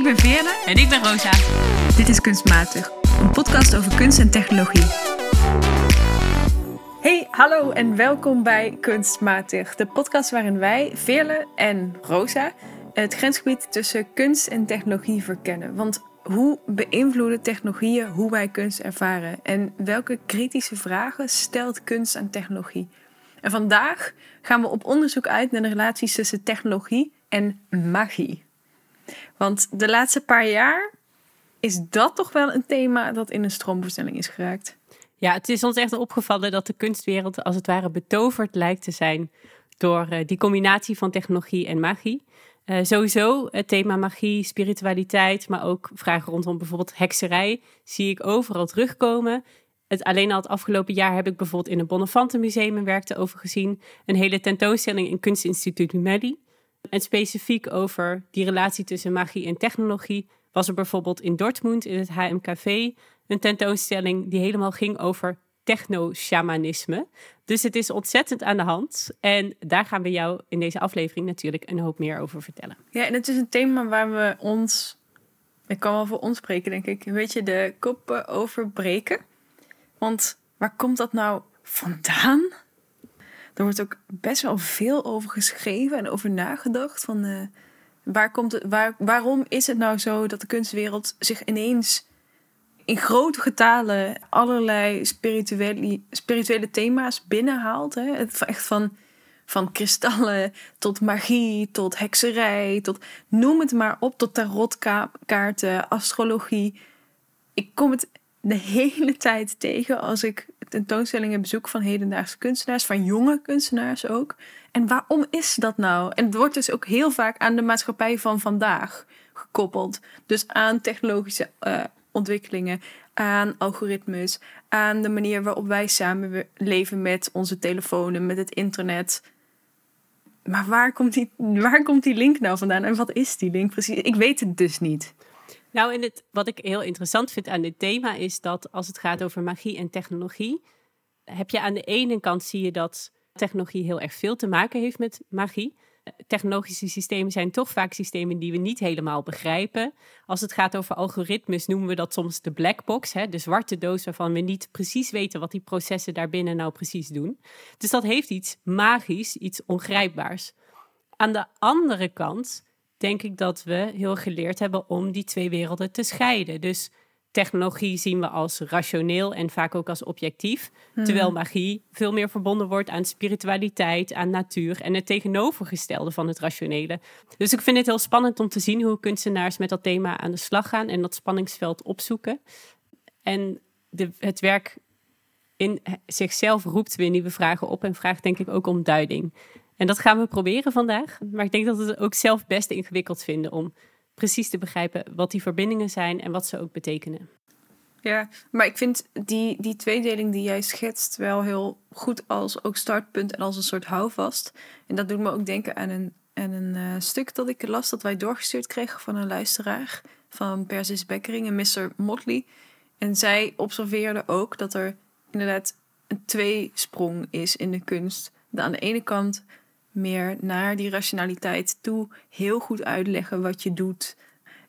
Ik ben Veerle. En ik ben Rosa. Dit is Kunstmatig, een podcast over kunst en technologie. Hey, hallo en welkom bij Kunstmatig, de podcast waarin wij, Veerle en Rosa, het grensgebied tussen kunst en technologie verkennen. Want hoe beïnvloeden technologieën hoe wij kunst ervaren? En welke kritische vragen stelt kunst aan technologie? En vandaag gaan we op onderzoek uit naar de relaties tussen technologie en magie. Want de laatste paar jaar is dat toch wel een thema dat in een stroomversnelling is geraakt. Ja, het is ons echt opgevallen dat de kunstwereld als het ware betoverd lijkt te zijn door uh, die combinatie van technologie en magie. Uh, sowieso het thema magie, spiritualiteit, maar ook vragen rondom bijvoorbeeld hekserij zie ik overal terugkomen. Het, alleen al het afgelopen jaar heb ik bijvoorbeeld in het Bonnefantenmuseum een werk over gezien. Een hele tentoonstelling in Kunstinstituut Melli. En specifiek over die relatie tussen magie en technologie was er bijvoorbeeld in Dortmund in het HMKV een tentoonstelling die helemaal ging over techno-shamanisme. Dus het is ontzettend aan de hand. En daar gaan we jou in deze aflevering natuurlijk een hoop meer over vertellen. Ja, en het is een thema waar we ons, ik kan wel voor ons spreken denk ik, een beetje de koppen over breken. Want waar komt dat nou vandaan? Er wordt ook best wel veel over geschreven en over nagedacht. Van, uh, waar komt het, waar, waarom is het nou zo dat de kunstwereld zich ineens in grote getalen allerlei spirituele, spirituele thema's binnenhaalt? Hè? Echt van, van kristallen tot magie, tot hekserij, tot noem het maar op, tot tarotkaarten, astrologie. Ik kom het de hele tijd tegen als ik tentoonstellingen bezoek van hedendaagse kunstenaars, van jonge kunstenaars ook. En waarom is dat nou? En het wordt dus ook heel vaak aan de maatschappij van vandaag gekoppeld. Dus aan technologische uh, ontwikkelingen, aan algoritmes, aan de manier waarop wij samenleven met onze telefoons, met het internet. Maar waar komt, die, waar komt die link nou vandaan en wat is die link precies? Ik weet het dus niet. Nou, en het, wat ik heel interessant vind aan dit thema is dat als het gaat over magie en technologie, heb je aan de ene kant zie je dat technologie heel erg veel te maken heeft met magie. Technologische systemen zijn toch vaak systemen die we niet helemaal begrijpen. Als het gaat over algoritmes noemen we dat soms de black box, hè, de zwarte doos waarvan we niet precies weten wat die processen daarbinnen nou precies doen. Dus dat heeft iets magisch, iets ongrijpbaars. Aan de andere kant denk ik dat we heel geleerd hebben om die twee werelden te scheiden. Dus technologie zien we als rationeel en vaak ook als objectief. Hmm. Terwijl magie veel meer verbonden wordt aan spiritualiteit, aan natuur en het tegenovergestelde van het rationele. Dus ik vind het heel spannend om te zien hoe kunstenaars met dat thema aan de slag gaan en dat spanningsveld opzoeken. En de, het werk in zichzelf roept weer nieuwe vragen op en vraagt denk ik ook om duiding. En dat gaan we proberen vandaag. Maar ik denk dat we het ook zelf best ingewikkeld vinden om precies te begrijpen wat die verbindingen zijn en wat ze ook betekenen. Ja, maar ik vind die, die tweedeling die jij schetst wel heel goed als ook startpunt en als een soort houvast. En dat doet me ook denken aan een, aan een uh, stuk dat ik las dat wij doorgestuurd kregen van een luisteraar van Persis Bekkering en Mr. Motley. En zij observeerde ook dat er inderdaad een tweesprong is in de kunst. aan de ene kant meer naar die rationaliteit toe. Heel goed uitleggen wat je doet.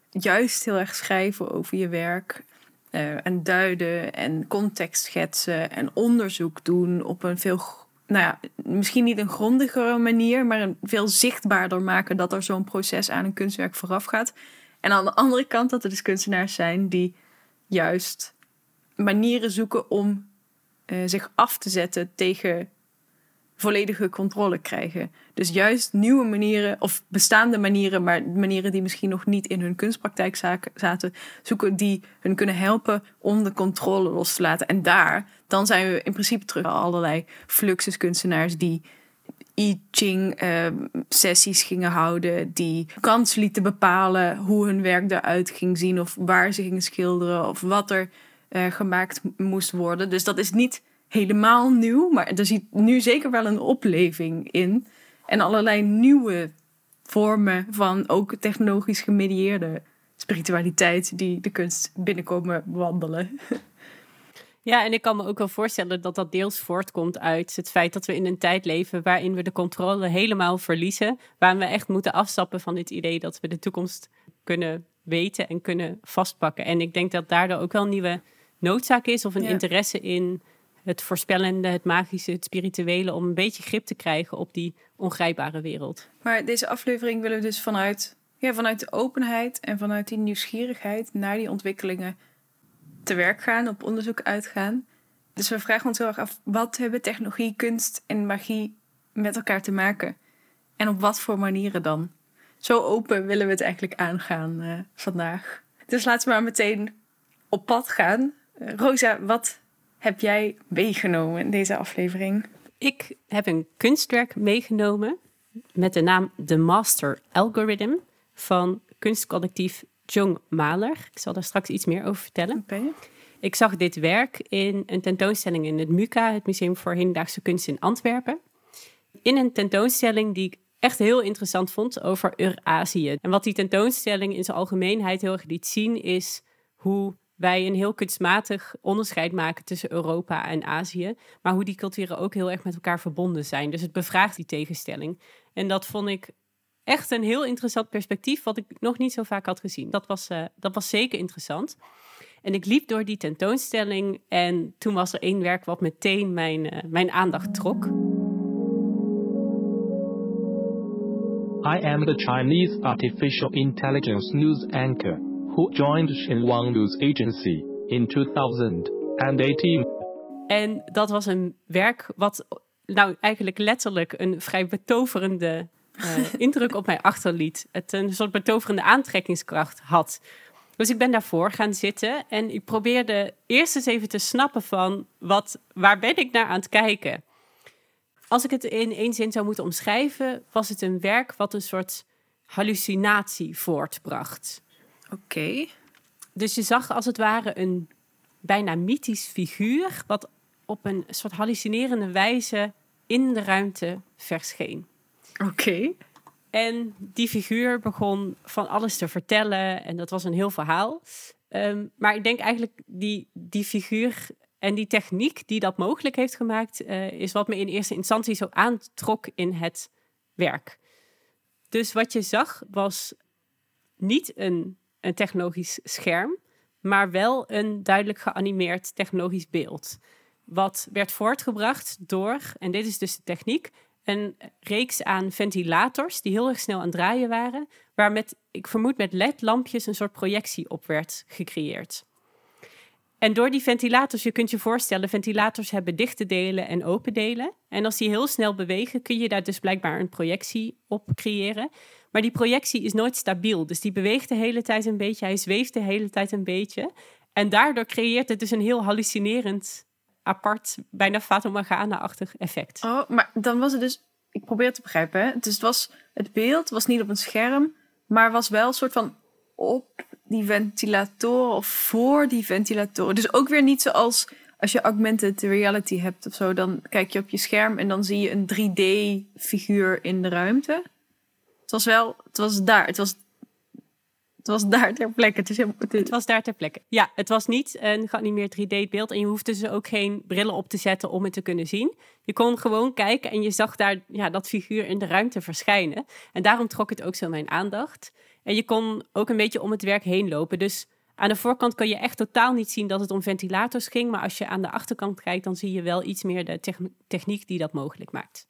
Juist heel erg schrijven over je werk. Uh, en duiden en context schetsen en onderzoek doen op een veel, nou ja, misschien niet een grondigere manier, maar een veel zichtbaarder maken dat er zo'n proces aan een kunstwerk vooraf gaat. En aan de andere kant dat er dus kunstenaars zijn die juist manieren zoeken om uh, zich af te zetten tegen volledige controle krijgen. Dus juist nieuwe manieren, of bestaande manieren, maar manieren die misschien nog niet in hun kunstpraktijk zaten, zoeken die hun kunnen helpen om de controle los te laten. En daar, dan zijn we in principe terug bij allerlei fluxuskunstenaars die Ching uh, sessies gingen houden, die kans lieten bepalen hoe hun werk eruit ging zien, of waar ze gingen schilderen, of wat er uh, gemaakt moest worden. Dus dat is niet helemaal nieuw, maar er zit nu zeker wel een opleving in. En allerlei nieuwe vormen van ook technologisch gemedieerde spiritualiteit die de kunst binnenkomen wandelen. Ja, en ik kan me ook wel voorstellen dat dat deels voortkomt uit het feit dat we in een tijd leven waarin we de controle helemaal verliezen. Waarin we echt moeten afstappen van dit idee dat we de toekomst kunnen weten en kunnen vastpakken. En ik denk dat daardoor ook wel een nieuwe noodzaak is of een Ja. interesse in het voorspellende, het magische, het spirituele, om een beetje grip te krijgen op die ongrijpbare wereld. Maar deze aflevering willen we dus vanuit, ja, vanuit de openheid en vanuit die nieuwsgierigheid naar die ontwikkelingen te werk gaan, op onderzoek uitgaan. Dus we vragen ons heel erg af, wat hebben technologie, kunst en magie met elkaar te maken? En op wat voor manieren dan? Zo open willen we het eigenlijk aangaan eh, vandaag. Dus laten we maar meteen op pad gaan. Eh, Rosa, wat heb jij meegenomen in deze aflevering? Ik heb een kunstwerk meegenomen met de naam The Master Algorithm van kunstcollectief Jung Mahler. Ik zal daar straks iets meer over vertellen. Oké. Ik zag dit werk in een tentoonstelling in het MUCA, het Museum voor Hedendaagse Kunst in Antwerpen. In een tentoonstelling die ik echt heel interessant vond over Eurazië. En wat die tentoonstelling in zijn algemeenheid heel erg liet zien is hoe wij een heel kunstmatig onderscheid maken tussen Europa en Azië, maar hoe die culturen ook heel erg met elkaar verbonden zijn. Dus het bevraagt die tegenstelling. En dat vond ik echt een heel interessant perspectief, wat ik nog niet zo vaak had gezien. Dat was, eh, dat was zeker interessant. En ik liep door die tentoonstelling en toen was er één werk wat meteen mijn, eh, mijn aandacht trok. I am the Chinese artificial intelligence news anchor who joined Xinhuang News Agency in 2018. En dat was een werk wat nou eigenlijk letterlijk een vrij betoverende eh, indruk op mij achterliet. Het een soort betoverende aantrekkingskracht had. Dus ik ben daarvoor gaan zitten en ik probeerde eerst eens even te snappen van wat, waar ben ik naar aan het kijken. Als ik het in één zin zou moeten omschrijven, was het een werk wat een soort hallucinatie voortbracht. Oké. Dus je zag als het ware een bijna mythisch figuur, wat op een soort hallucinerende wijze in de ruimte verscheen. Oké. En die figuur begon van alles te vertellen en dat was een heel verhaal. Ehm, maar ik denk eigenlijk die, die figuur en die techniek die dat mogelijk heeft gemaakt, eh, is wat me in eerste instantie zo aantrok in het werk. Dus wat je zag was niet een, een technologisch scherm, maar wel een duidelijk geanimeerd technologisch beeld. Wat werd voortgebracht door, en dit is dus de techniek, een reeks aan ventilators die heel erg snel aan het draaien waren, waar met, ik vermoed met LED-lampjes een soort projectie op werd gecreëerd. En door die ventilators, je kunt je voorstellen, ventilators hebben dichte delen en open delen. En als die heel snel bewegen, kun je daar dus blijkbaar een projectie op creëren. Maar die projectie is nooit stabiel. Dus die beweegt de hele tijd een beetje, hij zweeft de hele tijd een beetje. En daardoor creëert het dus een heel hallucinerend, apart, bijna Fata Morgana-achtig effect. Oh, maar dan was het dus... Ik probeer het te begrijpen. Dus het, was, het beeld was niet op een scherm, maar was wel een soort van op die ventilatoren of voor die ventilatoren. Dus ook weer niet zoals als je augmented reality hebt of zo. Dan kijk je op je scherm en dan zie je een 3D-figuur in de ruimte. Het was wel... Het was daar. Het was, het was daar ter plekke. Het is Het was daar ter plekke. Ja, het was niet een geanimeerd 3D-beeld en je hoefde dus ook geen brillen op te zetten om het te kunnen zien. Je kon gewoon kijken en je zag daar ja, dat figuur in de ruimte verschijnen. En daarom trok het ook zo mijn aandacht. En je kon ook een beetje om het werk heen lopen. Dus aan de voorkant kan je echt totaal niet zien dat het om ventilators ging. Maar als je aan de achterkant kijkt, dan zie je wel iets meer de techn- techniek die dat mogelijk maakt.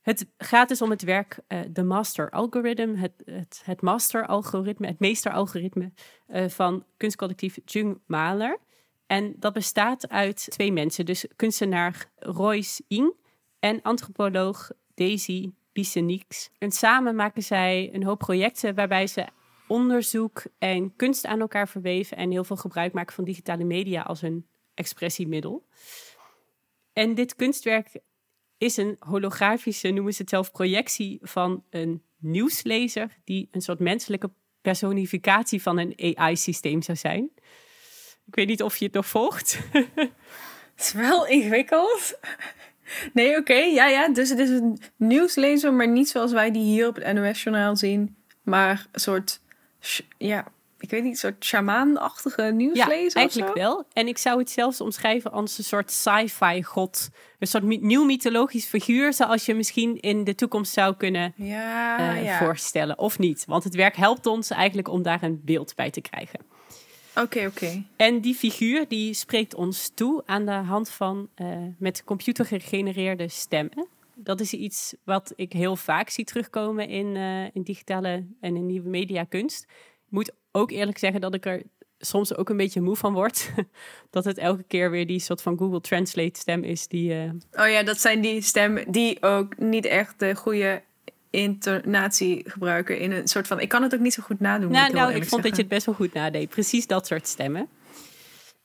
Het gaat dus om het werk, eh, de master algorithm, het, het, het master algoritme, het meesteralgoritme eh, van kunstcollectief Jung Mahler. En dat bestaat uit twee mensen, dus kunstenaar Royce Ing en antropoloog Daisy Bissenieks. En samen maken zij een hoop projecten waarbij ze onderzoek en kunst aan elkaar verweven en heel veel gebruik maken van digitale media als een expressiemiddel. En dit kunstwerk is een holografische, noemen ze het zelf, projectie van een nieuwslezer die een soort menselijke personificatie van een AI-systeem zou zijn. Ik weet niet of je het nog volgt. Het is wel ingewikkeld. Nee, oké. ja, ja. Dus het is een nieuwslezer, maar niet zoals wij die hier op het NOS-journaal zien. Maar een soort, ja, ik weet niet, een soort shamaanachtige nieuws Ja, eigenlijk wel. En ik zou het zelfs omschrijven als een soort sci-fi god. Een soort my- nieuw mythologisch figuur, zoals je misschien in de toekomst zou kunnen Ja, eh, ja. voorstellen. Of niet. Want het werk helpt ons eigenlijk om daar een beeld bij te krijgen. Oké, oké. En die figuur die spreekt ons toe aan de hand van eh, met computer gegenereerde stemmen. Dat is iets wat ik heel vaak zie terugkomen in, eh, in digitale en in nieuwe mediakunst. Ik moet ook eerlijk zeggen dat ik er soms ook een beetje moe van word. dat het elke keer weer die soort van Google Translate stem is die... eh, Oh ja, dat zijn die stemmen die ook niet echt de goede intonatie gebruiken in een soort van... Ik kan het ook niet zo goed nadoen. Nou, ik nou ik vond dat je het best wel goed nadeed. Precies dat soort stemmen.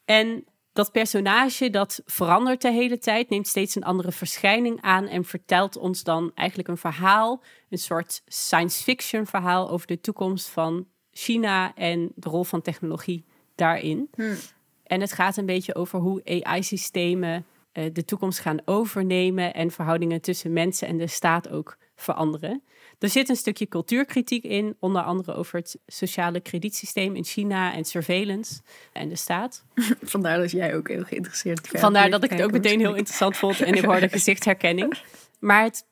En dat personage, dat verandert de hele tijd, neemt steeds een andere verschijning aan en vertelt ons dan eigenlijk een verhaal, een soort science fiction verhaal over de toekomst van China en de rol van technologie daarin. Hmm. En het gaat een beetje over hoe AI-systemen eh, de toekomst gaan overnemen en verhoudingen tussen mensen en de staat ook veranderen. Er zit een stukje cultuurkritiek in, onder andere over het sociale kredietsysteem in China en surveillance en de staat. Vandaar dat jij ook heel geïnteresseerd bent. Vandaar dat ik het ook meteen heel interessant vond en ik hoorde gezichtsherkenning. Maar het,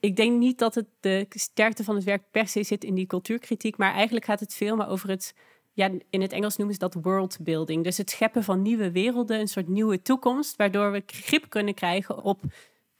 ik denk niet dat het de sterkte van het werk per se zit in die cultuurkritiek, maar eigenlijk gaat het veel meer over het, ja, in het Engels noemen ze dat worldbuilding. Dus het scheppen van nieuwe werelden, een soort nieuwe toekomst, waardoor we grip kunnen krijgen op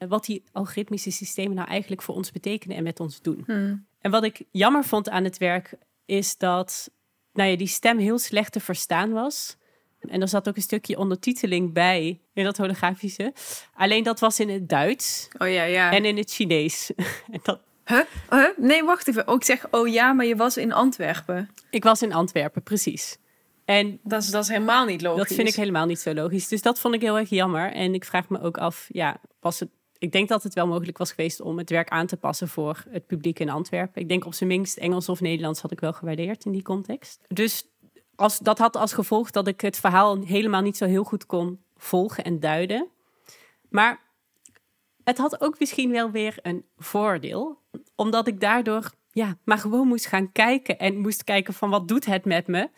wat die algoritmische systemen nou eigenlijk voor ons betekenen en met ons doen. Hmm. En wat ik jammer vond aan het werk is dat nou ja, die stem heel slecht te verstaan was. En er zat ook een stukje ondertiteling bij in dat holografische. Alleen dat was in het Duits Oh ja, ja. en in het Chinees. en dat, Huh? Huh? Nee, wacht even. Oh, ik zeg, oh ja, maar je was in Antwerpen. ik was in Antwerpen, precies. En Dat is, dat is helemaal niet logisch. dat vind ik helemaal niet zo logisch. Dus dat vond ik heel erg jammer. En ik vraag me ook af, ja, was het. Ik denk dat het wel mogelijk was geweest om het werk aan te passen voor het publiek in Antwerpen. Ik denk op zijn minst Engels of Nederlands had ik wel gewaardeerd in die context. Dus als, dat had als gevolg dat ik het verhaal helemaal niet zo heel goed kon volgen en duiden. Maar het had ook misschien wel weer een voordeel, omdat ik daardoor ja, maar gewoon moest gaan kijken en moest kijken van wat doet het met me?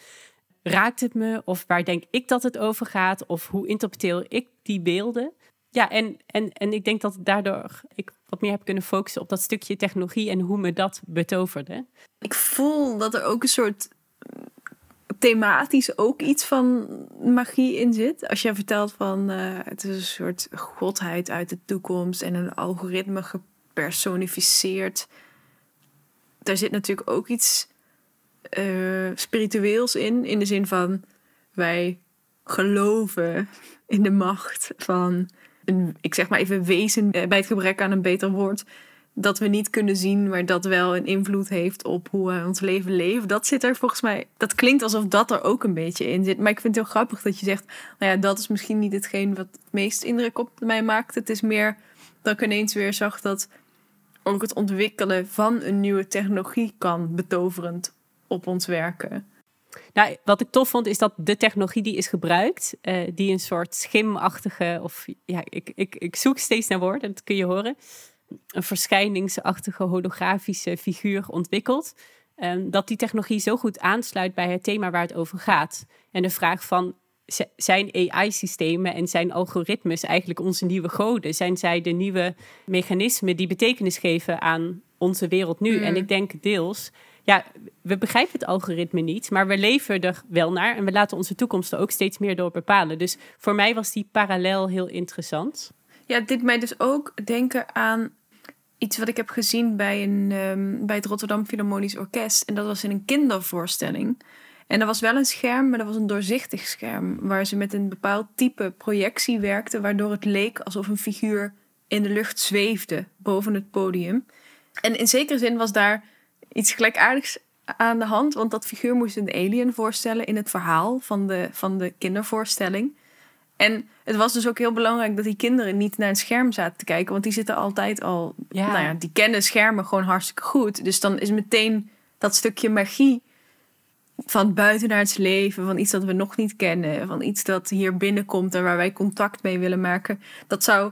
Raakt het me? Of waar denk ik dat het over gaat? Of hoe interpreteer ik die beelden? Ja, en, en, en ik denk dat daardoor ik wat meer heb kunnen focussen op dat stukje technologie en hoe me dat betoverde. Ik voel dat er ook een soort mm, thematisch ook iets van magie in zit. Als je vertelt van eh, het is een soort godheid uit de toekomst en een algoritme gepersonificeerd. Daar zit natuurlijk ook iets eh, spiritueels in, in de zin van wij geloven in de macht van ik zeg maar even wezen eh, bij het gebrek aan een beter woord dat we niet kunnen zien, maar dat wel een invloed heeft op hoe we ons leven leven. Dat zit er volgens mij. Dat klinkt alsof dat er ook een beetje in zit. Maar ik vind het heel grappig dat je zegt. Nou ja, dat is misschien niet hetgeen wat het meest indruk op mij maakt. Het is meer dat ik ineens weer zag dat ook het ontwikkelen van een nieuwe technologie kan betoverend op ons werken. Nou, wat ik tof vond is dat de technologie die is gebruikt, eh, die een soort schimachtige, of ja, ik, ik, ik zoek steeds naar woorden, dat kun je horen, een verschijningsachtige holografische figuur ontwikkelt, ehm, dat die technologie zo goed aansluit bij het thema waar het over gaat. En de vraag van, zijn AI-systemen en zijn algoritmes eigenlijk onze nieuwe goden? Zijn zij de nieuwe mechanismen die betekenis geven aan onze wereld nu? Mm. En ik denk deels, ja, we begrijpen het algoritme niet, maar we leven er wel naar en we laten onze toekomst er ook steeds meer door bepalen. Dus voor mij was die parallel heel interessant. Ja, dit mij dus ook denken aan iets wat ik heb gezien bij, een, ehm, bij het Rotterdam Philharmonisch Orkest. En dat was in een kindervoorstelling. En er was wel een scherm, maar dat was een doorzichtig scherm. Waar ze met een bepaald type projectie werkten, waardoor het leek alsof een figuur in de lucht zweefde boven het podium. En in zekere zin was daar iets gelijkaardigs aan de hand, want dat figuur moest een alien voorstellen in het verhaal van de, van de kindervoorstelling. En het was dus ook heel belangrijk dat die kinderen niet naar een scherm zaten te kijken, want die zitten altijd al, Ja. nou ja, die kennen schermen gewoon hartstikke goed. Dus dan is meteen dat stukje magie van buitenaards leven, van iets dat we nog niet kennen, van iets dat hier binnenkomt en waar wij contact mee willen maken. Dat zou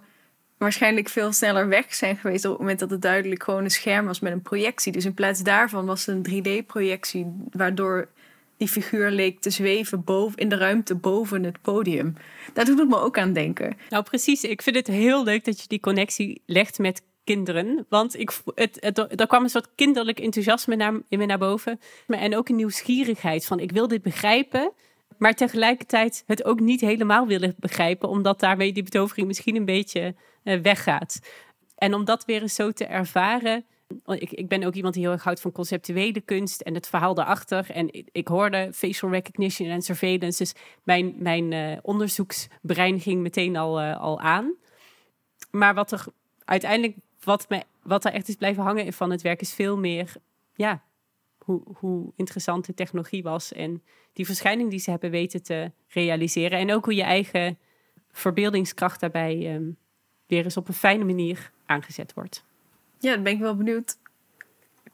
waarschijnlijk veel sneller weg zijn geweest op het moment dat het duidelijk gewoon een scherm was met een projectie. Dus in plaats daarvan was het een 3D-projectie, waardoor die figuur leek te zweven boven, in de ruimte boven het podium. Daar doet het me ook aan denken. Nou, precies. Ik vind het heel leuk dat je die connectie legt met kinderen. Want ik, het, er kwam een soort kinderlijk enthousiasme naar, in me naar boven. En ook een nieuwsgierigheid van ik wil dit begrijpen. Maar tegelijkertijd het ook niet helemaal willen begrijpen. Omdat daarmee die betovering misschien een beetje uh, weggaat. En om dat weer eens zo te ervaren. Ik, ik ben ook iemand die heel erg houdt van conceptuele kunst en het verhaal daarachter. En ik, hoorde facial recognition en surveillance. Dus mijn, mijn uh, onderzoeksbrein ging meteen al, uh, al aan. Maar wat er uiteindelijk wat, me, wat er echt is blijven hangen van het werk is veel meer, ja, hoe, hoe interessant de technologie was en die verschijning die ze hebben weten te realiseren. En ook hoe je eigen verbeeldingskracht daarbij um, weer eens op een fijne manier aangezet wordt. Ja, dan ben ik wel benieuwd.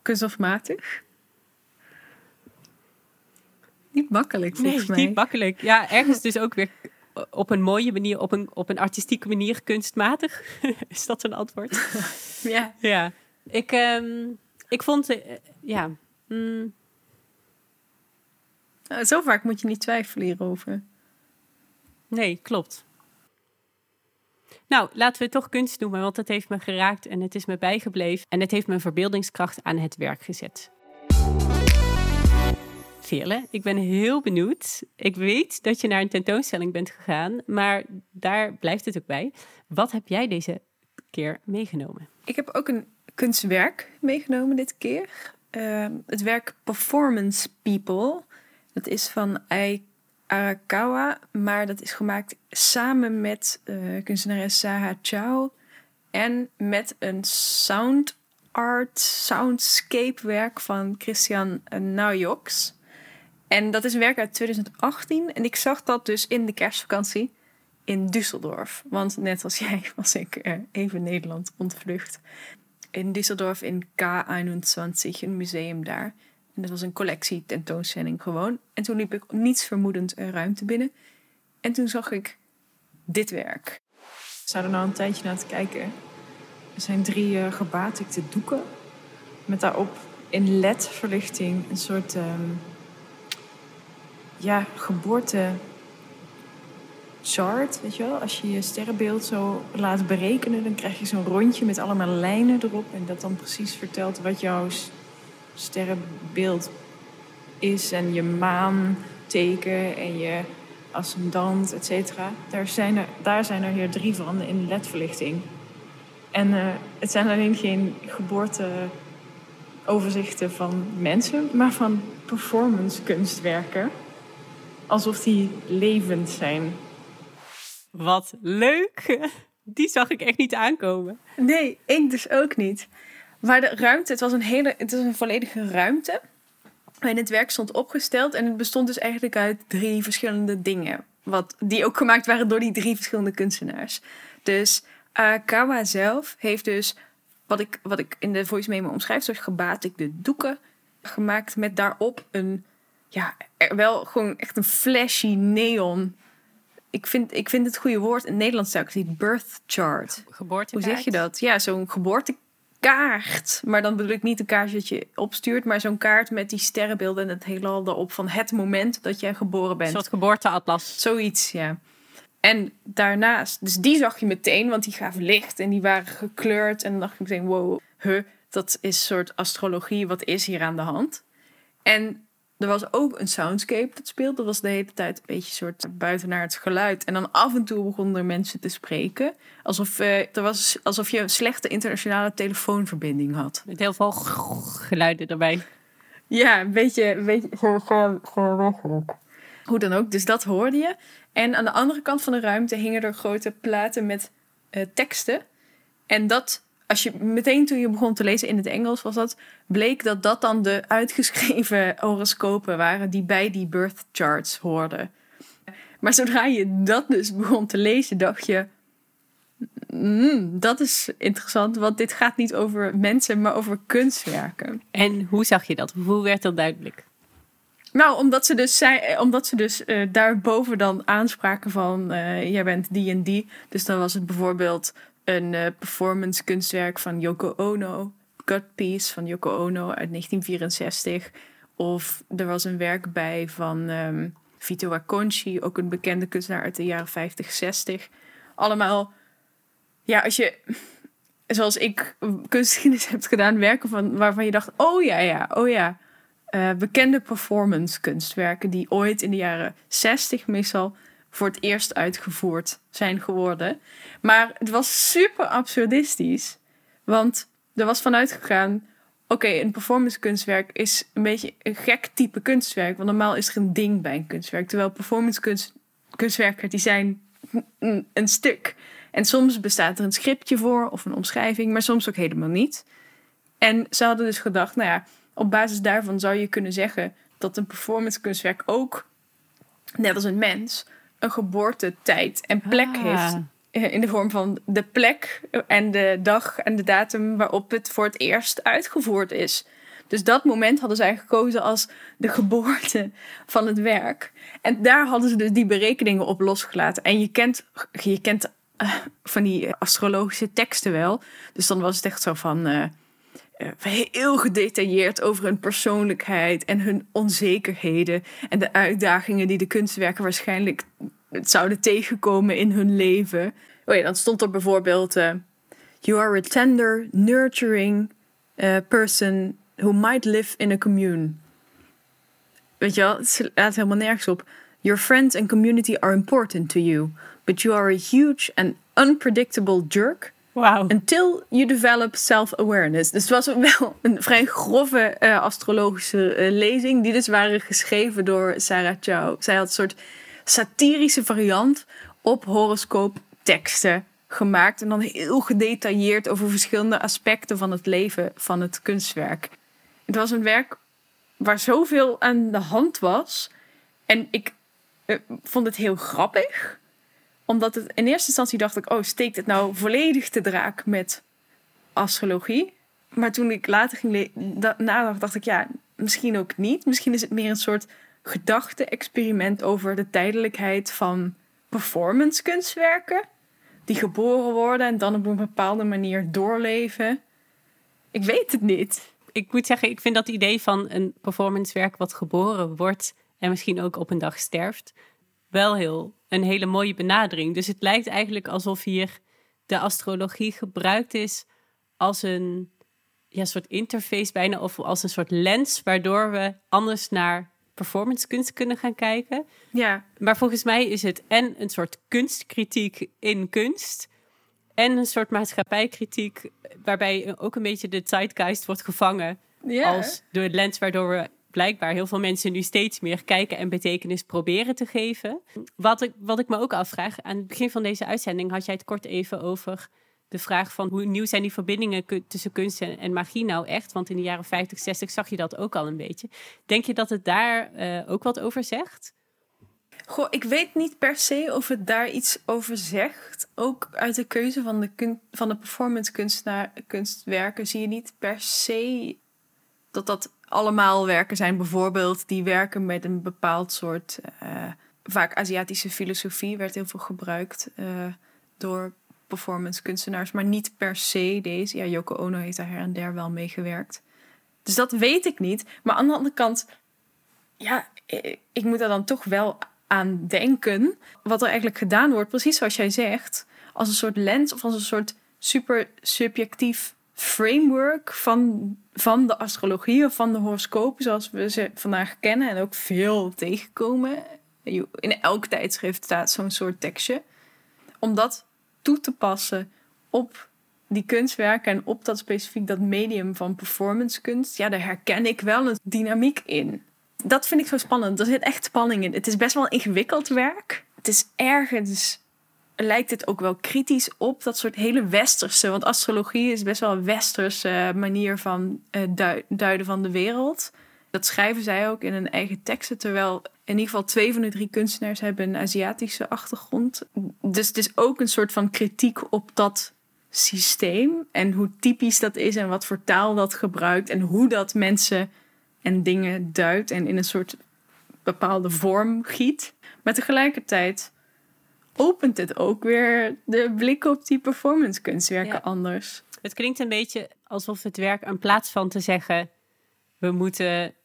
Kunststofmatig? Niet makkelijk, volgens nee, mij. niet makkelijk. Ja, ergens dus ook weer op een mooie manier, op een, op een artistieke manier kunstmatig? Is dat een antwoord? ja. Ja. Ik, um, ik vond, uh, ja... Mm. Nou, zo vaak moet je niet twijfelen hierover. Nee, klopt. Nou, laten we toch kunst noemen, want het heeft me geraakt en het is me bijgebleven. En het heeft mijn verbeeldingskracht aan het werk gezet. Veerle, ik ben heel benieuwd. Ik weet dat je naar een tentoonstelling bent gegaan, maar daar blijft het ook bij. Wat heb jij deze keer meegenomen? Ik heb ook een kunstwerk meegenomen dit keer. Uh, het werk Performance People. Dat is van Ai Arakawa, maar dat is gemaakt samen met uh, kunstenares Saha Chow en met een sound art, soundscape werk van Christian Naujoks. En dat is een werk uit 2018. En ik zag dat dus in de kerstvakantie in Düsseldorf. Want net als jij was ik uh, even Nederland ontvlucht. In Düsseldorf in K21, een museum daar. En dat was een collectie tentoonstelling gewoon. En toen liep ik niets vermoedend een ruimte binnen. En toen zag ik dit werk. Zou er nou een tijdje naar te kijken. Er zijn drie uh, gebatikte doeken. Met daarop in LED-verlichting een soort... Um, ja, geboorte chart, weet je wel. Als je je sterrenbeeld zo laat berekenen, dan krijg je zo'n rondje met allemaal lijnen erop. En dat dan precies vertelt wat jouw sterrenbeeld is. En je maanteken en je ascendant, et cetera. Daar zijn, er, daar zijn er hier drie van in ledverlichting. En uh, het zijn alleen geen geboorteoverzichten van mensen, maar van performance kunstwerken alsof die levend zijn. Wat leuk! Die zag ik echt niet aankomen. Nee, ik dus ook niet. Maar de ruimte, het was een hele, het was een volledige ruimte. En het werk stond opgesteld en het bestond dus eigenlijk uit drie verschillende dingen. Wat, die ook gemaakt waren door die drie verschillende kunstenaars. Dus Akawa zelf heeft dus, wat ik, wat ik in de voice memo omschrijf, zoals gebatikte doeken gemaakt met daarop een ja, wel gewoon echt een flashy neon. Ik vind, ik vind het goede woord. In Nederlands zou ik het birth chart. Geboortekaart. Hoe zeg je dat? Ja, zo'n geboortekaart. Maar dan bedoel ik niet een kaart dat je opstuurt, maar zo'n kaart met die sterrenbeelden en het heelal erop van het moment dat jij geboren bent. Een soort geboorteatlas. Zoiets, ja. En daarnaast, dus die zag je meteen, want die gaven licht en die waren gekleurd. En dan dacht ik meteen, wow, huh, dat is een soort astrologie. Wat is hier aan de hand? En er was ook een soundscape dat speelde. Dat was de hele tijd een beetje soort buiten naar het geluid. En dan af en toe begonnen er mensen te spreken. Alsof, uh, er was, alsof je een slechte internationale telefoonverbinding had. Met heel veel geluiden erbij. Ja, een beetje, een beetje Hoe dan ook, dus dat hoorde je. En aan de andere kant van de ruimte hingen er grote platen met uh, teksten. En dat als je meteen toen je begon te lezen in het Engels was dat, bleek dat dat dan de uitgeschreven horoscopen waren die bij die birth charts hoorden. Maar zodra je dat dus begon te lezen, dacht je, mm, dat is interessant, want dit gaat niet over mensen, maar over kunstwerken. En hoe zag je dat? Hoe werd dat duidelijk? Nou, omdat ze dus, zei, omdat ze dus uh, daarboven dan aanspraken van uh, jij bent die en die. Dus dan was het bijvoorbeeld een uh, performance kunstwerk van Yoko Ono. Cut Piece van Yoko Ono uit 1964. Of er was een werk bij van ehm, Vito Acconci, ook een bekende kunstenaar uit de jaren 50, 60. Allemaal, ja, als je, zoals ik kunstgeschiedenis heb gedaan, werken van, waarvan je dacht, oh ja, ja, oh ja. eh, bekende performance kunstwerken die ooit in de jaren 60 meestal voor het eerst uitgevoerd zijn geworden. Maar het was super absurdistisch. Want er was vanuit gegaan... Oké, een performance kunstwerk is een beetje een gek type kunstwerk. Want normaal is er een ding bij een kunstwerk. Terwijl performance kunst, kunstwerken, die zijn een, een stuk. En soms bestaat er een scriptje voor of een omschrijving. Maar soms ook helemaal niet. En ze hadden dus gedacht, nou ja... Op basis daarvan zou je kunnen zeggen... dat een performance kunstwerk ook, net als een mens... een geboortetijd en plek Ah. heeft eh, in de vorm van de plek en de dag en de datum waarop het voor het eerst uitgevoerd is. Dus dat moment hadden zij gekozen als de geboorte van het werk. En daar hadden ze dus die berekeningen op losgelaten. En je kent, je kent eh, van die astrologische teksten wel. Dus dan was het echt zo van. eh, heel gedetailleerd over hun persoonlijkheid en hun onzekerheden en de uitdagingen die de kunstwerken waarschijnlijk zouden tegenkomen in hun leven. Oh ja, dan stond er bijvoorbeeld: eh, You are a tender, nurturing eh, person who might live in a commune. Weet je wel, het slaat helemaal nergens op. Your friends and community are important to you, but you are a huge and unpredictable jerk Until you develop self-awareness. Dus het was wel een vrij grove eh, astrologische eh, lezing. Die dus waren geschreven door Sarah Chow. Zij had een soort satirische variant op horoscoopteksten gemaakt. En dan heel gedetailleerd over verschillende aspecten van het leven van het kunstwerk. Het was een werk waar zoveel aan de hand was. En ik eh, vond het heel grappig omdat het in eerste instantie dacht ik, oh, steekt het nou volledig te draak met astrologie? Maar toen ik later ging nadacht, dacht ik, ja, misschien ook niet. Misschien is het meer een soort gedachte-experiment over de tijdelijkheid van performance kunstwerken. Die geboren worden en dan op een bepaalde manier doorleven. Ik weet het niet. Ik moet zeggen, ik vind dat idee van een performancewerk wat geboren wordt en misschien ook op een dag sterft, wel heel een hele mooie benadering. Dus het lijkt eigenlijk alsof hier de astrologie gebruikt is als een ja, soort interface bijna, of als een soort lens, waardoor we anders naar performance kunst kunnen gaan kijken. Ja, Maar volgens mij is het en een soort kunstkritiek in kunst. En een soort maatschappijkritiek, waarbij ook een beetje de zeitgeist wordt gevangen. ja. Als door het lens waardoor we blijkbaar heel veel mensen nu steeds meer kijken en betekenis proberen te geven. Wat ik, wat ik me ook afvraag, aan het begin van deze uitzending had jij het kort even over de vraag van hoe nieuw zijn die verbindingen tussen kunst en, magie nou echt? Want in de jaren 50, 60 zag je dat ook al een beetje. Denk je dat het daar eh, ook wat over zegt? Goh, ik weet niet per se of het daar iets over zegt. Ook uit de keuze van de, van de performance kunstenaar, kunstwerken zie je niet per se dat dat allemaal werken zijn. Bijvoorbeeld die werken met een bepaald soort, eh, vaak Aziatische filosofie werd heel veel gebruikt eh, door performance kunstenaars, maar niet per se deze. Ja, Yoko Ono heeft daar her en der wel mee gewerkt. Dus dat weet ik niet. Maar aan de andere kant, ja, ik, moet er dan toch wel aan denken. Wat er eigenlijk gedaan wordt, precies zoals jij zegt, als een soort lens of als een soort super subjectief framework van, van de astrologie of van de horoscopen zoals we ze vandaag kennen en ook veel tegenkomen. In elk tijdschrift staat zo'n soort tekstje. Om dat toe te passen op die kunstwerken en op dat specifiek dat medium van performance kunst, ja, daar herken ik wel een dynamiek in. Dat vind ik zo spannend. Er zit echt spanning in. Het is best wel ingewikkeld werk. Het is ergens lijkt het ook wel kritisch op dat soort hele westerse, want astrologie is best wel een westerse manier van eh, dui- duiden van de wereld. Dat schrijven zij ook in hun eigen teksten, terwijl in ieder geval twee van de drie kunstenaars hebben een Aziatische achtergrond. Dus het is ook een soort van kritiek op dat systeem en hoe typisch dat is en wat voor taal dat gebruikt en hoe dat mensen en dingen duidt en in een soort bepaalde vorm giet. Maar tegelijkertijd opent het ook weer de blik op die performance kunstwerken Ja. anders. Het klinkt een beetje alsof het werk in plaats van te zeggen... we moeten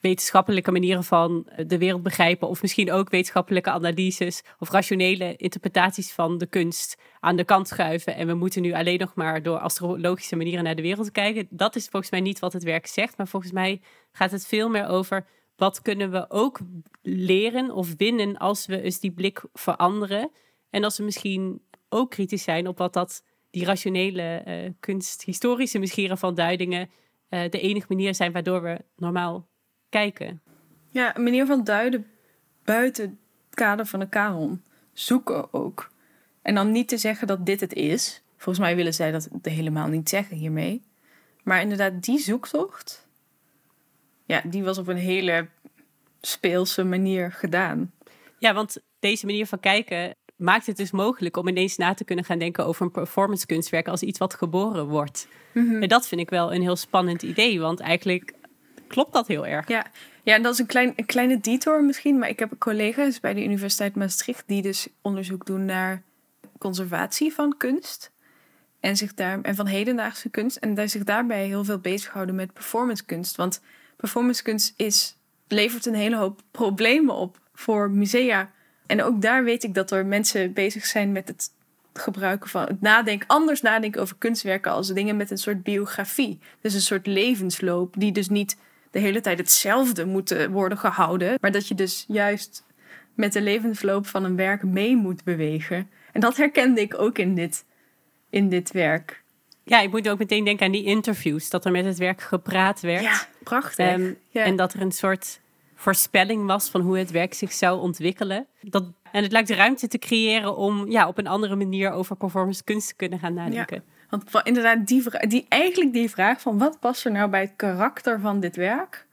wetenschappelijke manieren van de wereld begrijpen, of misschien ook wetenschappelijke analyses of rationele interpretaties van de kunst aan de kant schuiven. En we moeten nu alleen nog maar door astrologische manieren naar de wereld kijken. Dat is volgens mij niet wat het werk zegt, maar volgens mij gaat het veel meer over wat kunnen we ook leren of winnen als we eens die blik veranderen. En als we misschien ook kritisch zijn op wat dat die rationele uh, kunst, historische misschien van duidingen, uh, de enige manier zijn waardoor we normaal kijken. Ja, een manier van duiden buiten het kader van de kanon. Zoeken ook. En dan niet te zeggen dat dit het is. Volgens mij willen zij dat helemaal niet zeggen hiermee. Maar inderdaad, die zoektocht, ja, die was op een hele speelse manier gedaan. Ja, want deze manier van kijken maakt het dus mogelijk om ineens na te kunnen gaan denken over een performance kunstwerk als iets wat geboren wordt. Mhm. En dat vind ik wel een heel spannend idee, want eigenlijk klopt dat heel erg. Ja, ja en dat is een, klein, een kleine detour misschien, maar ik heb collega's bij de Universiteit Maastricht die dus onderzoek doen naar conservatie van kunst. En, zich daar, en van hedendaagse kunst. En daar zich daarbij heel veel bezighouden met performance kunst. Want performance kunst is, levert een hele hoop problemen op voor musea. En ook daar weet ik dat er mensen bezig zijn met het gebruiken van het nadenken, anders nadenken over kunstwerken als dingen met een soort biografie. Dus een soort levensloop, die dus niet de hele tijd hetzelfde moeten worden gehouden, maar dat je dus juist met de levensloop van een werk mee moet bewegen. En dat herkende ik ook in dit, in dit werk. Ja, ik moet ook meteen denken aan die interviews, dat er met het werk gepraat werd. Ja, prachtig. Um, ja. En dat er een soort voorspelling was van hoe het werk zich zou ontwikkelen. Dat, en het lijkt de ruimte te creëren om ja, op een andere manier over performance kunst te kunnen gaan nadenken. Ja, want inderdaad, die, die, eigenlijk die vraag van wat past er nou bij het karakter van dit werk?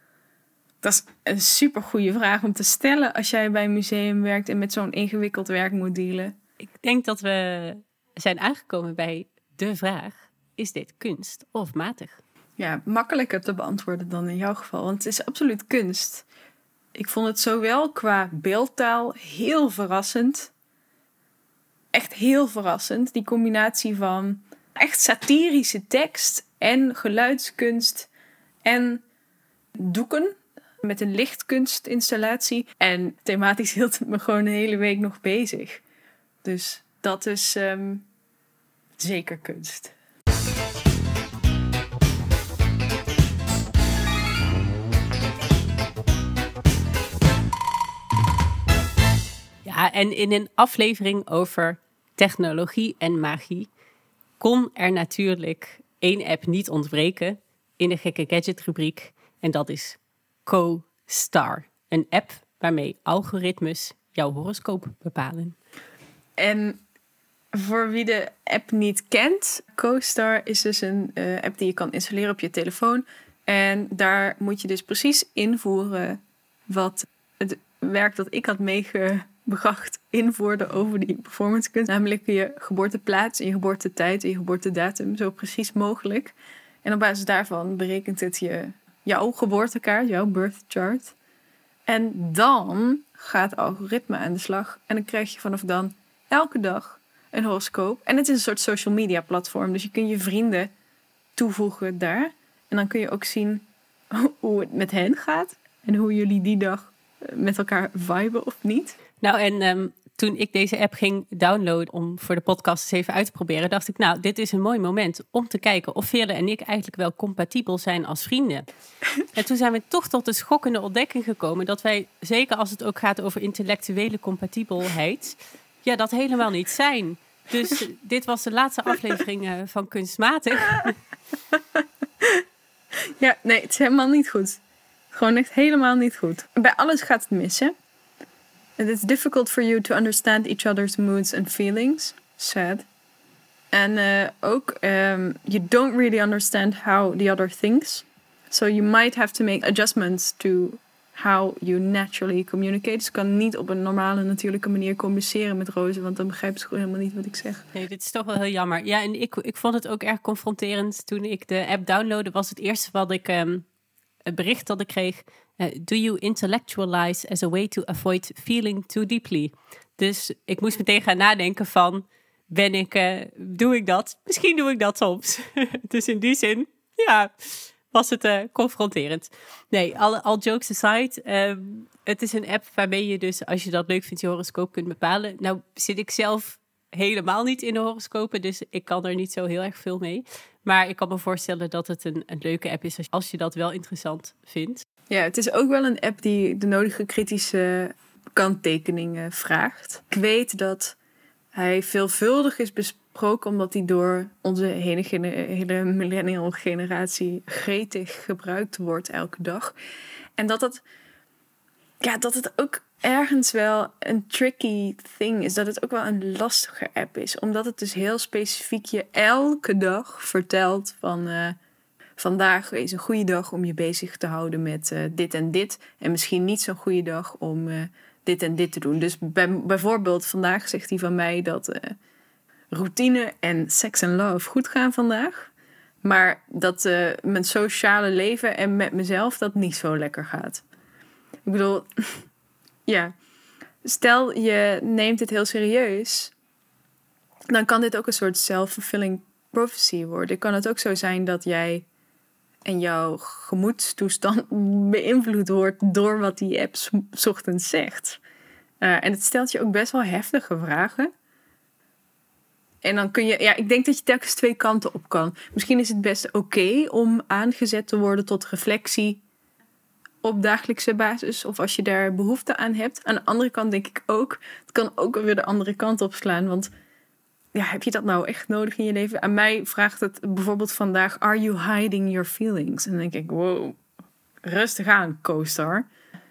Dat is een super goede vraag om te stellen als jij bij een museum werkt en met zo'n ingewikkeld werk moet dealen. Ik denk dat we zijn aangekomen bij de vraag: is dit kunst of matig? Ja, makkelijker te beantwoorden dan in jouw geval, want het is absoluut kunst. Ik vond het zowel qua beeldtaal heel verrassend. Echt heel verrassend. Die combinatie van echt satirische tekst en geluidskunst en doeken met een lichtkunstinstallatie. En thematisch hield het me gewoon een hele week nog bezig. Dus dat is um, zeker kunst. En in een aflevering over technologie en magie kon er natuurlijk één app niet ontbreken in de gekke gadget rubriek. En dat is CoStar. Een app waarmee algoritmes jouw horoscoop bepalen. En voor wie de app niet kent, CoStar is dus een uh, app die je kan installeren op je telefoon. En daar moet je dus precies invoeren wat het werk dat ik had meegebracht invoerde over die performance kunst. Namelijk je geboorteplaats je geboortetijd en je geboortedatum zo precies mogelijk. En op basis daarvan berekent het je jouw geboortekaart, jouw birth chart. En dan gaat het algoritme aan de slag. En dan krijg je vanaf dan elke dag een horoscoop. En het is een soort social media platform. Dus je kunt je vrienden toevoegen daar. En dan kun je ook zien hoe het met hen gaat. En hoe jullie die dag met elkaar viben of niet. Nou, en um, toen ik deze app ging downloaden om voor de podcast eens even uit te proberen, dacht ik, nou, dit is een mooi moment om te kijken of Veerle en ik eigenlijk wel compatibel zijn als vrienden. en toen zijn we toch tot de schokkende ontdekking gekomen dat wij, zeker als het ook gaat over intellectuele compatibelheid, ja, dat helemaal niet zijn. Dus dit was de laatste aflevering uh, van Kunstmatig. ja, nee, het is helemaal niet goed. Gewoon echt helemaal niet goed. Bij alles gaat het missen. And it's difficult for you to understand each other's moods and feelings. Sad. En uh, ook, um, you don't really understand how the other thinks. So you might have to make adjustments to how you naturally communicate. Dus kan niet op een normale, natuurlijke manier communiceren met Roze, want dan begrijpen ze gewoon helemaal niet wat ik zeg. Nee, dit is toch wel heel jammer. Ja, en ik, ik vond het ook erg confronterend toen ik de app downloadde. Was het eerste wat ik, um, het bericht dat ik kreeg. Uh, do you intellectualize as a way to avoid feeling too deeply? Dus ik moest meteen gaan nadenken van, ben ik, uh, doe ik dat? Misschien doe ik dat soms. dus in die zin, ja, was het uh, confronterend. Nee, al jokes aside. Ehm, het is een app waarmee je dus, als je dat leuk vindt, je horoscoop kunt bepalen. Nou zit ik zelf helemaal niet in de horoscopen, dus ik kan er niet zo heel erg veel mee. Maar ik kan me voorstellen dat het een, een leuke app is als je dat wel interessant vindt. Ja, het is ook wel een app die de nodige kritische kanttekeningen vraagt. Ik weet dat hij veelvuldig is besproken omdat hij door onze hele, hele millennial generatie gretig gebruikt wordt elke dag. En dat het, ja, dat het ook ergens wel een tricky thing is. Dat het ook wel een lastige app is. Omdat het dus heel specifiek je elke dag vertelt van... Uh, vandaag is een goede dag om je bezig te houden met uh, dit en dit. En misschien niet zo'n goede dag om uh, dit en dit te doen. Dus bij, bijvoorbeeld vandaag zegt hij van mij dat routine en sex en love goed gaan vandaag. Maar dat mijn sociale leven en met mezelf dat niet zo lekker gaat. Ik bedoel, ja, stel je neemt het heel serieus, dan kan dit ook een soort self-fulfilling prophecy worden. Kan het ook zo zijn dat jij en jouw gemoedstoestand beïnvloed wordt door wat die app ochtends zegt. Uh, en het stelt je ook best wel heftige vragen. En dan kun je, ja, ik denk dat je telkens twee kanten op kan. Misschien is het best oké om aangezet te worden tot reflectie op dagelijkse basis of als je daar behoefte aan hebt. Aan de andere kant denk ik ook, het kan ook weer de andere kant op slaan. Want ja, heb je dat nou echt nodig in je leven? Aan mij vraagt het bijvoorbeeld vandaag, are you hiding your feelings? En dan denk ik, wow, rustig aan, co-star.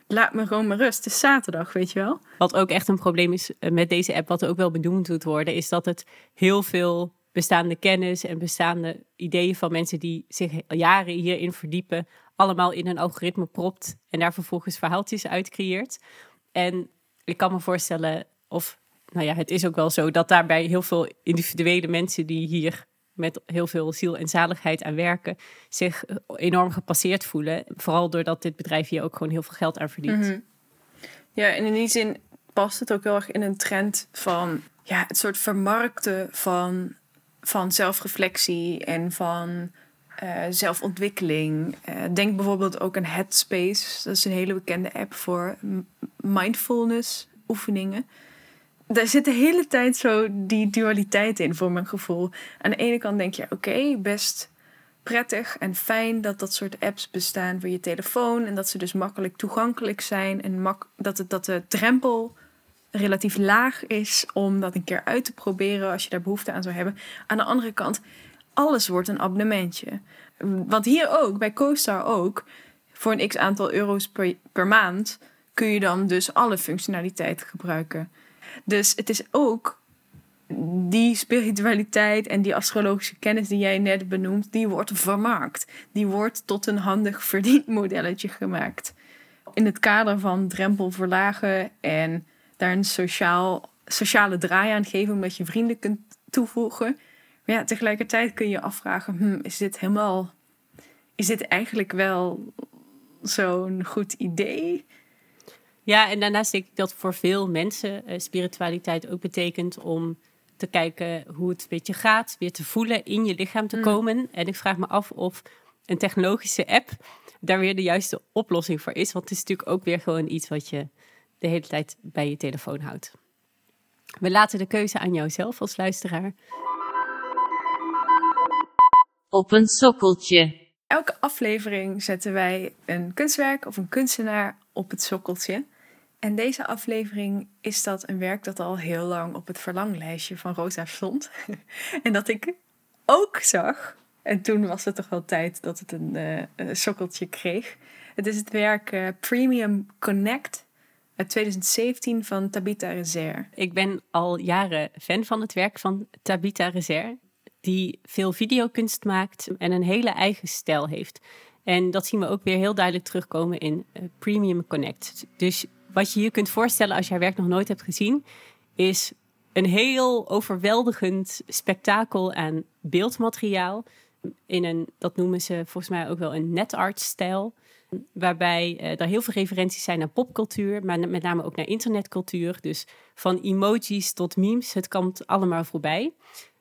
Laat me gewoon maar rust. Het is zaterdag, weet je wel. Wat ook echt een probleem is eh, met deze app, wat ook wel benoemd moet worden, is dat het heel veel bestaande kennis en bestaande ideeën van mensen die zich jaren hierin verdiepen, allemaal in een algoritme propt en daar vervolgens verhaaltjes uit creëert. En ik kan me voorstellen, of nou ja, het is ook wel zo, dat daarbij heel veel individuele mensen die hier met heel veel ziel en zaligheid aan werken, zich enorm gepasseerd voelen. Vooral doordat dit bedrijf hier ook gewoon heel veel geld aan verdient. Mhm. Ja, en in die zin past het ook heel erg in een trend van ja, het soort vermarkten van, van zelfreflectie en van uh, zelfontwikkeling. Uh, denk bijvoorbeeld ook aan Headspace. Dat is een hele bekende app voor mindfulness oefeningen. Daar zit de hele tijd zo die dualiteit in, voor mijn gevoel. Aan de ene kant denk je, oké, best prettig en fijn dat dat soort apps bestaan voor je telefoon. En dat ze dus makkelijk toegankelijk zijn. En dat, het, dat de drempel relatief laag is om dat een keer uit te proberen als je daar behoefte aan zou hebben. Aan de andere kant alles wordt een abonnementje. Want hier ook, bij CoStar ook, voor een x aantal euro's per, maand kun je dan dus alle functionaliteit gebruiken. Dus het is ook die spiritualiteit en die astrologische kennis die jij net benoemt, die wordt vermarkt. Die wordt tot een handig verdienmodelletje gemaakt. In het kader van drempel verlagen en daar een sociaal, sociale draai aan geven, omdat je vrienden kunt toevoegen, maar ja, tegelijkertijd kun je je afvragen: hm, is dit helemaal. Is dit eigenlijk wel zo'n goed idee? Ja, en daarnaast denk ik dat voor veel mensen uh, spiritualiteit ook betekent om te kijken hoe het met je gaat, weer te voelen, in je lichaam te mm. komen. En ik vraag me af of een technologische app daar weer de juiste oplossing voor is. Want het is natuurlijk ook weer gewoon iets wat je de hele tijd bij je telefoon houdt. We laten de keuze aan jouzelf als luisteraar op een sokkeltje. Elke aflevering zetten wij een kunstwerk of een kunstenaar op het sokkeltje. En deze aflevering is dat een werk dat al heel lang op het verlanglijstje van Rosa stond. en dat ik ook zag. En toen was het toch wel tijd dat het een, uh, sokkeltje kreeg. Het is het werk uh, Premium Connect uit 2017 van Tabitha Rezer. Ik ben al jaren fan van het werk van Tabitha Rezer die veel videokunst maakt en een hele eigen stijl heeft. En dat zien we ook weer heel duidelijk terugkomen in uh, Premium Connect. Dus wat je je kunt voorstellen als je haar werk nog nooit hebt gezien, is een heel overweldigend spektakel aan beeldmateriaal. In een, dat noemen ze volgens mij ook wel een netart-stijl. Waarbij er heel veel referenties zijn naar popcultuur, maar met name ook naar internetcultuur. Dus van emojis tot memes, het komt allemaal voorbij.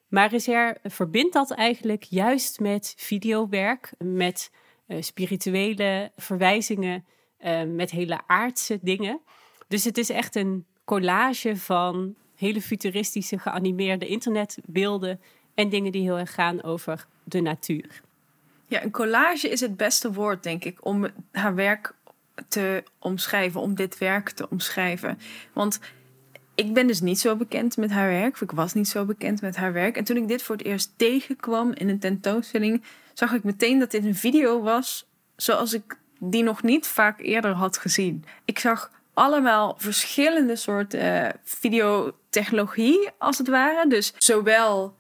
Maar Reser verbindt dat eigenlijk juist met videowerk, met eh, spirituele verwijzingen, eh, met hele aardse dingen. Dus het is echt een collage van hele futuristische geanimeerde internetbeelden en dingen die heel erg gaan over de natuur. Ja, een collage is het beste woord, denk ik, om haar werk te omschrijven, om dit werk te omschrijven. Want ik ben dus niet zo bekend met haar werk, of ik was niet zo bekend met haar werk. En toen ik dit voor het eerst tegenkwam in een tentoonstelling, zag ik meteen dat dit een video was zoals ik die nog niet vaak eerder had gezien. Ik zag allemaal verschillende soorten uh, videotechnologie, als het ware. Dus zowel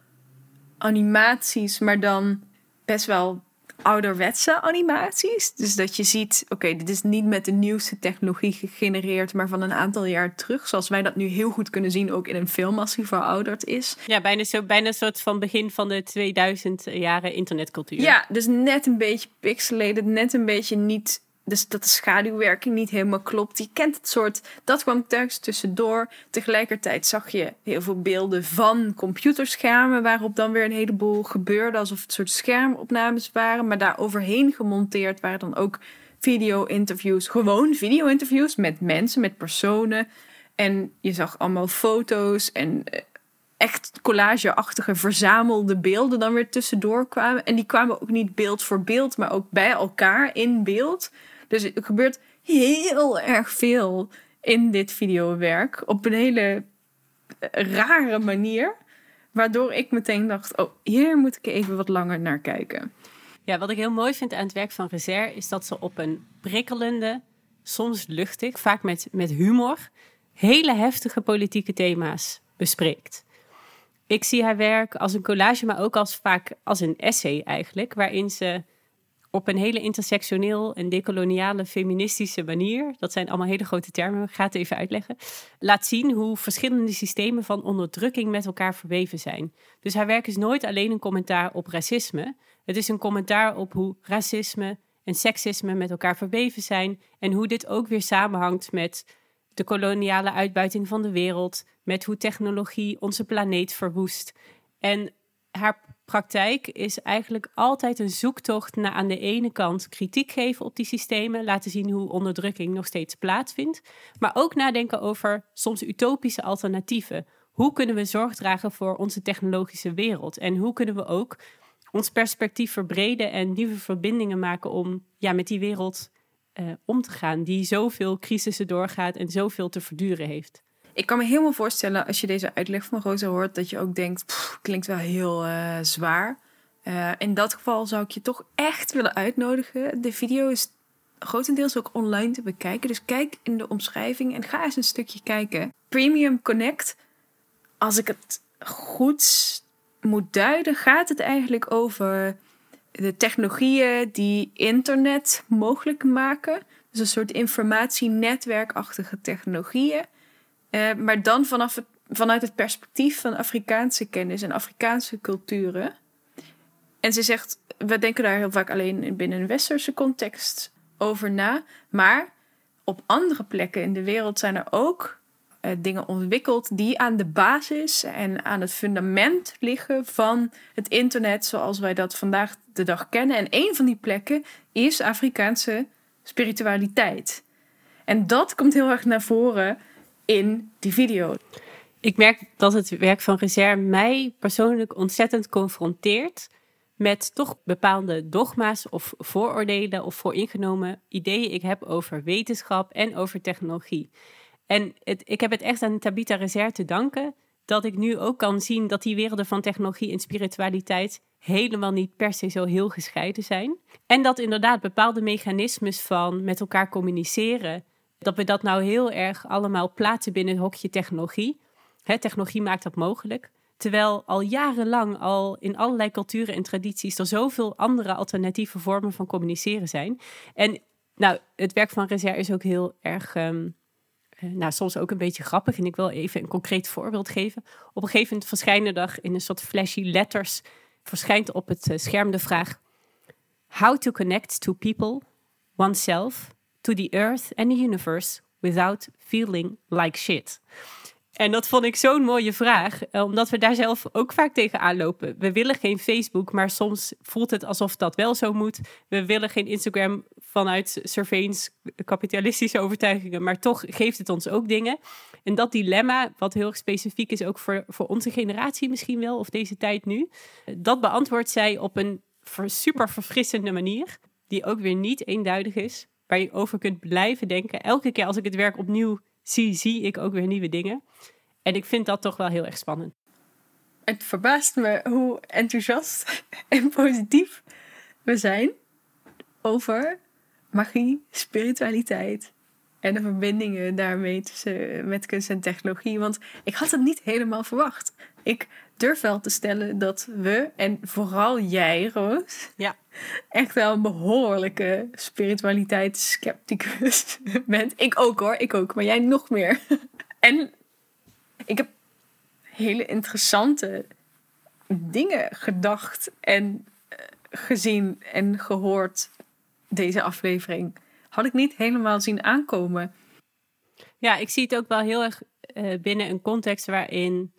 animaties, maar dan best wel ouderwetse animaties. Dus dat je ziet, oké, dit is niet met de nieuwste technologie gegenereerd, maar van een aantal jaar terug. Zoals wij dat nu heel goed kunnen zien, ook in een film als die verouderd is. Ja, bijna, zo, bijna een soort van begin van de 2000 jaren internetcultuur. Ja, dus net een beetje pixelated, net een beetje niet dus dat de schaduwwerking niet helemaal klopt. Je kent het soort, dat kwam thuis tussendoor. Tegelijkertijd zag je heel veel beelden van computerschermen, waarop dan weer een heleboel gebeurde, alsof het soort schermopnames waren. Maar daar overheen gemonteerd waren dan ook video-interviews, gewoon video-interviews met mensen, met personen. En je zag allemaal foto's en eh, echt collageachtige verzamelde beelden dan weer tussendoor kwamen. En die kwamen ook niet beeld voor beeld, maar ook bij elkaar in beeld. Dus er gebeurt heel erg veel in dit videowerk op een hele rare manier. Waardoor ik meteen dacht, oh, hier moet ik even wat langer naar kijken. Ja, wat ik heel mooi vind aan het werk van Rezer is dat ze op een prikkelende, soms luchtig, vaak met, met humor, hele heftige politieke thema's bespreekt. Ik zie haar werk als een collage, maar ook als vaak als een essay eigenlijk, waarin ze op een hele intersectioneel en decoloniale feministische manier, dat zijn allemaal hele grote termen, ik ga het even uitleggen, laat zien hoe verschillende systemen van onderdrukking met elkaar verweven zijn. Dus haar werk is nooit alleen een commentaar op racisme, het is een commentaar op hoe racisme en seksisme met elkaar verweven zijn en hoe dit ook weer samenhangt met de koloniale uitbuiting van de wereld, met hoe technologie onze planeet verwoest. En haar praktijk is eigenlijk altijd een zoektocht naar aan de ene kant kritiek geven op die systemen, laten zien hoe onderdrukking nog steeds plaatsvindt, maar ook nadenken over soms utopische alternatieven. Hoe kunnen we zorg dragen voor onze technologische wereld? En hoe kunnen we ook ons perspectief verbreden en nieuwe verbindingen maken om ja, met die wereld uh, om te gaan, die zoveel crisissen doorgaat en zoveel te verduren heeft? Ik kan me helemaal voorstellen als je deze uitleg van Rosa hoort, dat je ook denkt, klinkt wel heel uh, zwaar. Uh, in dat geval zou ik je toch echt willen uitnodigen. De video is grotendeels ook online te bekijken. Dus kijk in de omschrijving en ga eens een stukje kijken. Premium Connect, als ik het goed moet duiden, gaat het eigenlijk over de technologieën die internet mogelijk maken. Dus een soort informatienetwerkachtige technologieën. Uh, maar dan vanaf het, vanuit het perspectief van Afrikaanse kennis en Afrikaanse culturen. En ze zegt, we denken daar heel vaak alleen binnen een westerse context over na. Maar op andere plekken in de wereld zijn er ook dingen ontwikkeld die aan de basis en aan het fundament liggen van het internet zoals wij dat vandaag de dag kennen. En een van die plekken is Afrikaanse spiritualiteit. En dat komt heel erg naar voren in die video. Ik merk dat het werk van Reserve mij persoonlijk ontzettend confronteert met toch bepaalde dogma's of vooroordelen of vooringenomen ideeën ik heb over wetenschap en over technologie. En ik heb het echt aan Tabitha Reserve te danken dat ik nu ook kan zien dat die werelden van technologie en spiritualiteit helemaal niet per se zo heel gescheiden zijn. En dat inderdaad bepaalde mechanismes van met elkaar communiceren dat we dat nou heel erg allemaal plaatsen binnen het hokje technologie. technologie maakt dat mogelijk. Terwijl al jarenlang al in allerlei culturen en tradities er zoveel andere alternatieve vormen van communiceren zijn. En nou, het werk van Rezer is ook heel erg, um, nou, soms ook een beetje grappig. En ik wil even een concreet voorbeeld geven. Op een gegeven moment verschijnen er in een soort flashy letters, verschijnt op het eh, scherm de vraag: How to connect to people, oneself to the earth and the universe without feeling like shit. En dat vond ik zo'n mooie vraag, eh, omdat we daar zelf ook vaak tegen lopen. We willen geen Facebook, maar soms voelt het alsof dat wel zo moet. We willen geen Instagram vanuit surveillance kapitalistische overtuigingen, maar toch geeft het ons ook dingen. En dat dilemma, wat heel specifiek is ook voor, voor onze generatie misschien wel, of deze tijd nu, dat beantwoordt zij op een super verfrissende manier, die ook weer niet eenduidig is, waar je over kunt blijven denken. Elke keer als ik het werk opnieuw zie, zie ik ook weer nieuwe dingen. En ik vind dat toch wel heel erg spannend. Het verbaast me hoe enthousiast en positief we zijn over magie, spiritualiteit en de verbindingen daarmee tussen met kunst en technologie. Want ik had het niet helemaal verwacht. Ik durf wel te stellen dat we, en vooral jij, Roos, ja. echt wel een behoorlijke spiritualiteitsskepticus bent. Ik ook hoor, ik ook, maar jij nog meer. En ik heb hele interessante dingen gedacht en eh, gezien en gehoord deze aflevering. Had ik niet helemaal zien aankomen. Ja, ik zie het ook wel heel erg uh, binnen een context waarin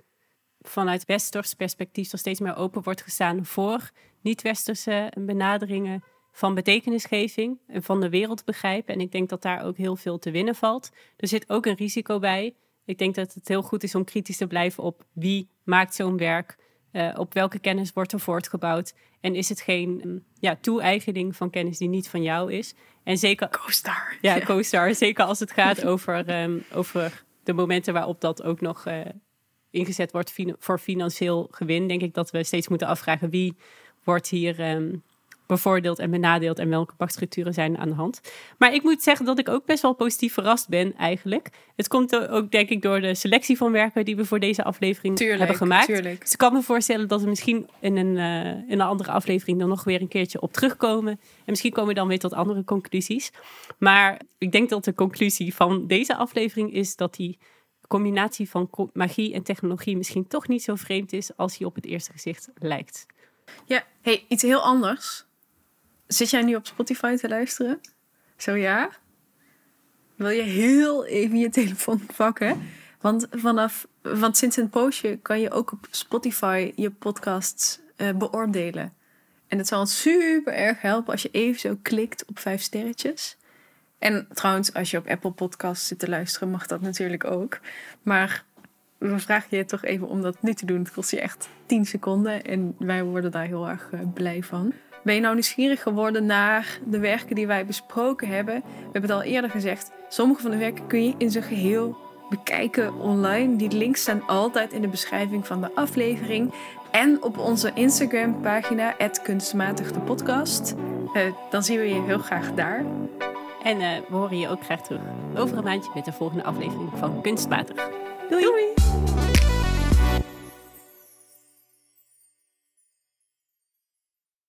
vanuit westers perspectief er steeds meer open wordt gestaan voor niet-westerse benaderingen van betekenisgeving en van de wereld begrijpen. En ik denk dat daar ook heel veel te winnen valt. Er zit ook een risico bij. Ik denk dat het heel goed is om kritisch te blijven op wie maakt zo'n werk, uh, op welke kennis wordt er voortgebouwd en is het geen um, ja, toe-eigening van kennis die niet van jou is. En zeker. Co-star. Ja, co-star. Zeker als het gaat over, um, over de momenten waarop dat ook nog uh, ingezet wordt voor financieel gewin, denk ik dat we steeds moeten afvragen wie wordt hier um, bevoordeeld en benadeeld en welke machtsstructuren zijn aan de hand. Maar ik moet zeggen dat ik ook best wel positief verrast ben eigenlijk. Het komt ook denk ik door de selectie van werken die we voor deze aflevering tuurlijk, hebben gemaakt. Tuurlijk. Dus ik kan me voorstellen dat we misschien in een, uh, in een andere aflevering dan nog weer een keertje op terugkomen. En misschien komen we dan weer tot andere conclusies. Maar ik denk dat de conclusie van deze aflevering is dat die combinatie van magie en technologie misschien toch niet zo vreemd is als hij op het eerste gezicht lijkt. Ja, hey, iets heel anders. Zit jij nu op Spotify te luisteren? Zo ja? Wil je heel even je telefoon pakken? Want, vanaf, want sinds een poosje kan je ook op Spotify je podcasts uh, beoordelen. En het zal ons super erg helpen als je even zo klikt op vijf sterretjes. En trouwens, als je op Apple Podcasts zit te luisteren, mag dat natuurlijk ook. Maar we vragen je toch even om dat nu te doen. Het kost je echt 10 seconden en wij worden daar heel erg uh, blij van. Ben je nou nieuwsgierig geworden naar de werken die wij besproken hebben? We hebben het al eerder gezegd. Sommige van de werken kun je in zijn geheel bekijken online. Die links staan altijd in de beschrijving van de aflevering. En op onze Instagram pagina, kunstmatig de podcast. Uh, dan zien we je heel graag daar. En uh, we horen je ook graag terug over een maandje met de volgende aflevering van Kunstmatig. Doei! Doei.